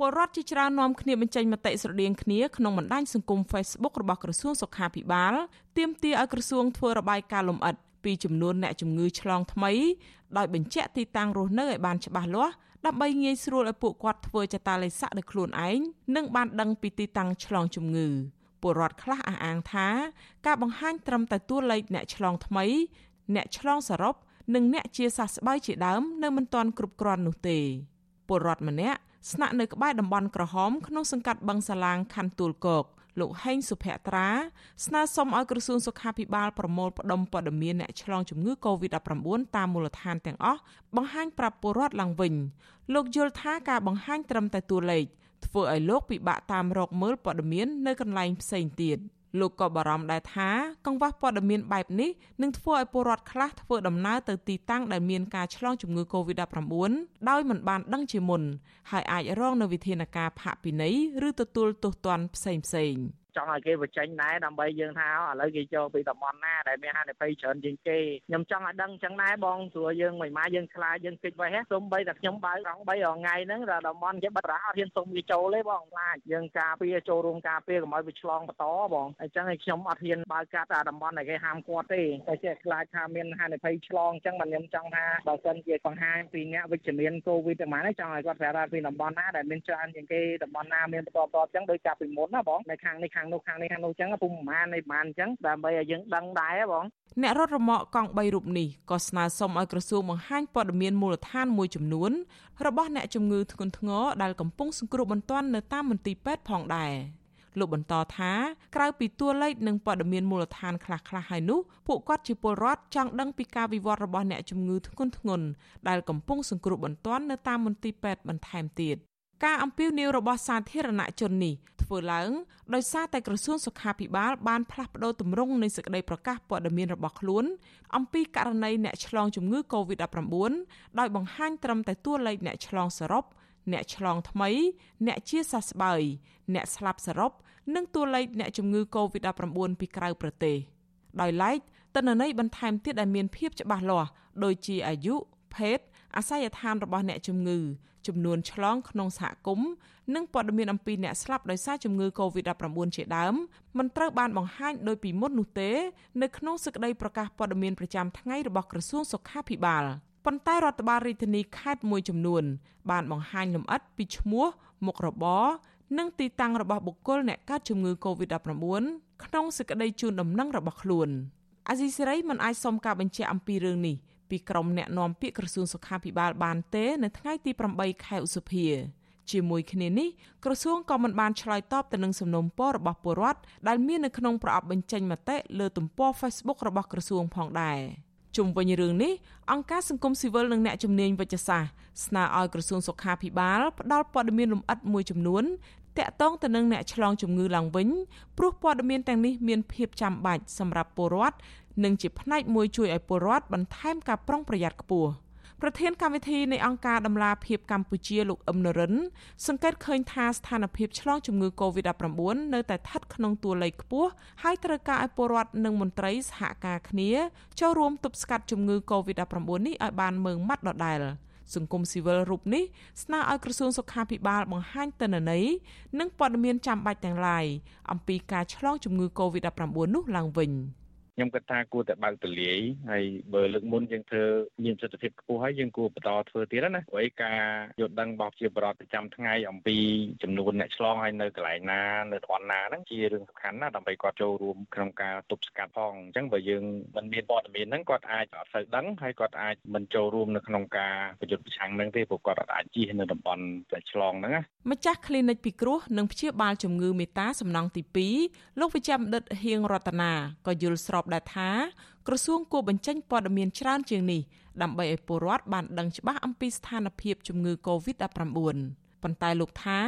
ពលរដ្ឋជាច្រើននាំគ្នាបញ្ចេញមតិស្រដៀងគ្នាក្នុងបណ្ដាញសង្គម Facebook របស់ក្រសួងសុខាភិបាលទាមទារឲ្យក្រសួងធ្វើរបាយការណ៍លម្អិតពីចំនួនអ្នកជំងឺឆ្លងថ្មីដោយបញ្ជាក់ទីតាំងរស់នៅឲ្យបានច្បាស់លាស់ដើម្បីងាយស្រួលឲ្យពួកគាត់ធ្វើចតាឡេសាក់ដោយខ្លួនឯងនិងបានដឹងពីទីតាំងឆ្លងជំងឺពលរដ្ឋខ្លះអះអាងថាការបង្ហាញត្រឹមតែតួលេខអ្នកឆ្លងថ្មី អ្នកឆ្លងសរុបនិងអ្នកជាសះស្បើយជាដើម នៅមិនទាន់គ្រប់គ្រាន់នោះទេពលរដ្ឋម្នាក់ ស្នាក់នៅក្បែរតំបន់ក្រហមក្នុងសង្កាត់បឹងសាឡាងខណ្ឌទួលគោកលោកហេងសុភ័ត្រាស្នើសុំឲ្យក្រសួងសុខាភិបាលប្រមូលផ្ដុំព័ត៌មានអ្នកឆ្លងជំងឺ Covid-19 តាមមូលដ្ឋានទាំងអស់បង្ហាញប្រាប់ពលរដ្ឋឡើងវិញលោកយល់ថាការបង្ហាញត្រឹមតែតួលេខធ្វើឲ្យលោកពិបាកតាមរកមើលព័ត៌មាននៅកន្លែងផ្សេងទៀត លោកក៏បារម្ភដែរថាកង្វះព័ត៌មានបែបនេះនឹងធ្វើឲ្យពលរដ្ឋខ្លះធ្វើដំណើរទៅទីតាំងដែលមានការឆ្លងជំងឺ Covid-19 ដោយមិនបានដឹងជាមុនហើយអាចរងនូវវិធានការផាកពិន័យឬទទួលទោសទណ្ឌផ្សេងៗ ចង់ឲ្យគេបញ្ចេញដែរដើម្បីយើងថាឥឡូវគេចូលពីតំបន់ណាដែលមានហានិភ័យច្រើនជាងគេខ្ញុំចង់ឲ្យដឹងអញ្ចឹងដែរបងព្រោះយើងមិនមកយើងខ្លាចយើងគិតໄว้ហ៎សូម្បីតែខ្ញុំបើករង3រថ្ងៃហ្នឹងដល់តំបន់គេបិទរហអត់ហ៊ានសុំគេចូលទេបងខ្លាចយើងការពារចូលរួមការពារកុំឲ្យវាឆ្លងបន្តបងអញ្ចឹងឲ្យខ្ញុំអត់ហ៊ានបើកកាត់តំបន់ដែលគេហាមគាត់ទេតែចេះខ្លាចថាមានហានិភ័យឆ្លងអញ្ចឹងមិនខ្ញុំចង់ថាបើសិនជាបង្ហាញពីអ្នកវិជ្ជមានកូវីដទាំងហ្នឹងចង់ឲ្យគាត់ប្រាប់ថាពីតំបន់ណាដែលមានច្រើនជាងគេតំបន់ណាមានបន្តតអញ្ចឹងដោយកាប់ពីមុនណាបងនៅខាងនេះខាងនោះខាងនេះខាងនោះអញ្ចឹងពុំប្រហែលនៃប្រហែលអញ្ចឹងដើម្បីឲ្យយើងដឹងដែរបងអ្នករត់រមាក់កង់3រូបនេះក៏ស្នើសុំឲ្យក្រសួងបង្ហាញព័ត៌មានមូលដ្ឋានមួយចំនួនរបស់អ្នកជំងឺធ្ងន់ធ្ងរដែលកំពុងសង្គ្រោះបន្ទាន់នៅតាមមន្ទីរពេទ្យផងដែរលោកបន្តថាក្រៅពីតួលេខនិងព័ត៌មានមូលដ្ឋានខ្លះៗហើយនោះពួកគាត់ជាពលរដ្ឋចង់ដឹងពីការវិវត្តរបស់អ្នកជំងឺធ្ងន់ធ្ងរដែលកំពុងសង្គ្រោះបន្ទាន់នៅតាមមន្ទីរពេទ្យបន្ថែមទៀត ការអំពាវនាវរបស់សាធារណជននេះធ្វើឡើងដោយសារតែក្រសួងសុខាភិបាលបានផ្លាស់ប្តូរទម្រង់នៃសេចក្តីប្រកាសព័ត៌មានរបស់ខ្លួន អំពីករណីអ្នកឆ្លងជំងឺ Covid-19 ដោយបង្ហាញត្រឹមតែតួលេខអ្នកឆ្លងសរុបអ្នកឆ្លងថ្មី អ្នកជាសះស្បើយអ្នកស្លាប់សរុបនិងតួលេខអ្នកជំងឺ Covid-19 ពីក្រៅប្រទេសដោយឡែកតនន័យបន្ថែមទៀតដែលមានភាពច្បាស់លាស់ដូចជាអាយុភេទ អាសយដ្ឋានរបស់អ្នកជំងឺចំនួនឆ្លងក្នុងសហគមន៍និងព័ត៌មានអំពីអ្នកស្លាប់ដោយសារជំងឺ Covid-19 ជាដើមមិនត្រូវបានបង្ហាញដោយពីមុននោះទេ នៅក្នុងសេចក្តីប្រកាសព័ត៌មានប្រចាំថ្ងៃរបស់ក្រសួងសុខាភិបាលប៉ុន្តែរដ្ឋបាលរាជធានីខេត្តមួយចំនួន បានបង្ហាញលម្អិតពីឈ្មោះមុខរបរនិងទីតាំងរបស់បុគ្គលអ្នកកើតជំងឺ Covid-19 ក្នុងសេចក្តីជូនដំណឹងរបស់ខ្លួនអាស៊ីសេរីមិនអាចសុំការបញ្ជាក់អំពីរឿងនេះ ពីក្រុមអ្នកនាំពាក្យក្រសួងសុខាភិបាលបានទេ នៅថ្ងៃទី8ខែឧសភាជាមួយគ្នានេះក្រសួងក៏មិនបានឆ្លើយតបទៅនឹងសំណុំពររបស់ពលរដ្ឋដែលមាននៅក្នុងប្រអប់បញ្ចេញមតិលើទំព័រ Facebook របស់ក្រសួងផងដែរជុំវិញរឿងនេះអង្គការសង្គមស៊ីវិលនិងអ្នកជំនាញវិទ្យាសាស្ត្រស្នើឲ្យក្រសួងសុខាភិបាលផ្ដល់ព័ត៌មានលម្អិតមួយចំនួន តាក់ទងទៅនឹងអ្នកឆ្លងជំងឺឡើងវិញព្រោះព័ត៌មានទាំងនេះមានភាពចាំបាច់សម្រាប់ពលរដ្ឋនិងជាផ្នែកមួយជួយឲ្យពលរដ្ឋបន្ថែមការប្រុងប្រយ័ត្នខ្ពស់ប្រធានកម្មវិធីនៃអង្គការដំឡាភិបកម្ពុជាលោកអឹមនរិន សង្កេតឃើញថាស្ថានភាពឆ្លងជំងឺ Covid-19 នៅតែស្ថិតក្នុងតួលេខខ្ពស់ហើយត្រូវការឲ្យពលរដ្ឋនិងមន្ត្រីសហការគ្នាចូលរួមទប់ស្កាត់ជំងឺ Covid-19 នេះឲ្យបានម៉ឺងម៉ាត់ដដែល សង្គមស៊ីវិលរូបនេះស្នើឲ្យក្រសួងសុខាភិបាលបង្ហាញទិន្នន័យនិងព័ត៌មានចាំបាច់ទាំងឡាយអំពីការឆ្លងជំងឺ Covid-19 នោះឡើងវិញ។ ខ្ញុំគិតថាគួរតែបើកទលាយហើយបើលើកមុនយើងធ្វើមានសិទ្ធិភាពខ្ពស់ហើយយើងគួរបន្តធ្វើទៀតណាព្រោះការយល់ដឹងរបស់ជាបរិបទប្រចាំថ្ងៃអំពីចំនួនអ្នកឆ្លងហើយនៅកន្លែងណានៅតំបន់ណាហ្នឹងជារឿងសំខាន់ណាស់ដើម្បីគាត់ចូលរួមក្នុងការទប់ស្កាត់ផងអញ្ចឹងបើយើងមិនមានព័ត៌មានហ្នឹងគាត់អាចអត់សូវដឹងហើយគាត់អាចមិនចូលរួមនៅក្នុងការប្រយុទ្ធប្រឆាំងហ្នឹងទេព្រោះគាត់អាចជិះនៅតំបន់ដែលឆ្លងហ្នឹងណាម្ចាស់ clinic ពិគ្រោះនិងព្យាបាលជំងឺមេតាសំណង់ទី2លោកវិជ្ជបណ្ឌិតហៀងរតនាក៏យល់ស្របដែលថាក្រសួងគួរបញ្ចេញព័ត៌មានច្រើនជាងនេះដើម្បីឲ្យពលរដ្ឋបានដឹងច្បាស់អំពីស្ថានភាពជំងឺ Covid-19 ប៉ុន្តែលោកថា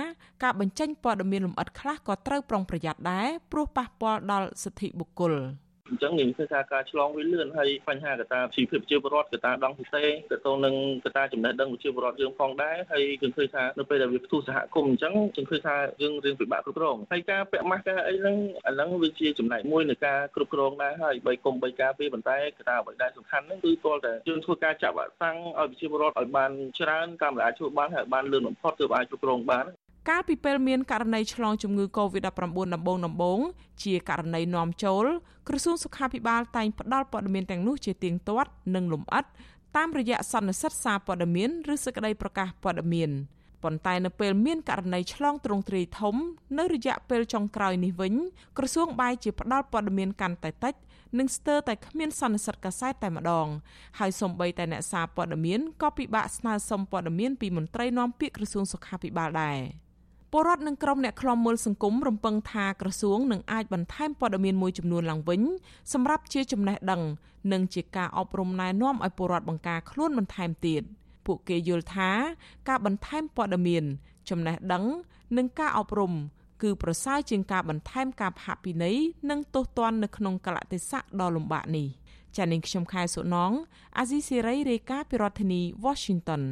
ការបញ្ចេញព័ត៌មានលម្អិតខ្លះក៏ត្រូវប្រុងប្រយ័ត្នដែរព្រោះប៉ះពាល់ដល់សិទ្ធិបុគ្គល។ អញ្ចឹងយើងឃើញថាការឆ្លងវាលឿនហើយបញ្ហាកត្តាជីវភាពប្រជាពលរដ្ឋកត្តាដងទទេទៅទៅនឹងកត្តាចំណេះដឹងប្រជាពលរដ្ឋយើងផងដែរហើយយើងឃើញថានៅពេលដែលវាផ្ទុះសហគមន៍អញ្ចឹងយើងឃើញថាយើងរៀងពិបាកគ្រប់គ្រងហើយការពាក់ម៉ាស់ការអីហ្នឹងអាហ្នឹងវាជាចំណែកមួយនៃការគ្រប់គ្រងដែរហើយបីគុំបីការពីប៉ុន្តែកត្តាអ្វីដែលសំខាន់ហ្នឹងគឺទាល់តែយើងធ្វើការចាក់វ៉ាក់សាំងឲ្យប្រជាពលរដ្ឋឲ្យបានច្រើនតាមដែលអាចធ្វើបានហើយបានលឿនបំផុតទើបអាចគ្រប់គ្រងបាន កាលពីពេលមានករណីឆ្លងជំងឺ Covid-19 ដំបូងដំបូងជាករណីនាំចូលក្រសួងសុខាភិបាលតែងផ្ដល់ព័ត៌មានទាំងនោះជាទៀងទាត់និងលម្អិតតាមរយៈសន្និសីទសារព័ត៌មានឬសេចក្តីប្រកាសព័ត៌មានប៉ុន្តែនៅពេលមានករណីឆ្លងទ្រង់ទ្រាយធំ នៅរយៈពេលចុងក្រោយនេះវិញក្រសួងបាយជាផ្ដល់ព័ត៌មានកាន់តែតិចនិងស្ទើរតែគ្មានសន្និសីទកាសែតតែម្ដងហើយសូម្បីតែអ្នកសារព័ត៌មានក៏ពិបាកស្នើសុំព័ត៌មានពីមន្ត្រីនាំពាក្យក្រសួងសុខាភិបាលដែរ ពលរដ្ឋនិងក្រុមអ្នកខ្លំមើលសង្គមរំពឹងថាក្រសួងនឹងអាចបន្ថែមព័ត៌មានមួយចំនួនឡើងវិញសម្រាប់ជាចំណេះដឹងនិងជាការអប់រំណែនាំឲ្យពលរដ្ឋបង្ការខ្លួនបន្ថែមទៀតពួកគេយល់ថាការបន្ថែមព័ត៌មាន ចំណេះដឹង និងការអប់រំគឺប្រសើរជាងការបន្ថែមការផាកពិន័យនិងទោសទណ្ឌនៅក្នុងកលៈទេសៈដ៏លំបាកនេះចា៎នាងខ្ញុំខែសុណងអាស៊ីសេរីរាយការណ៍ពីរដ្ឋធានី Washington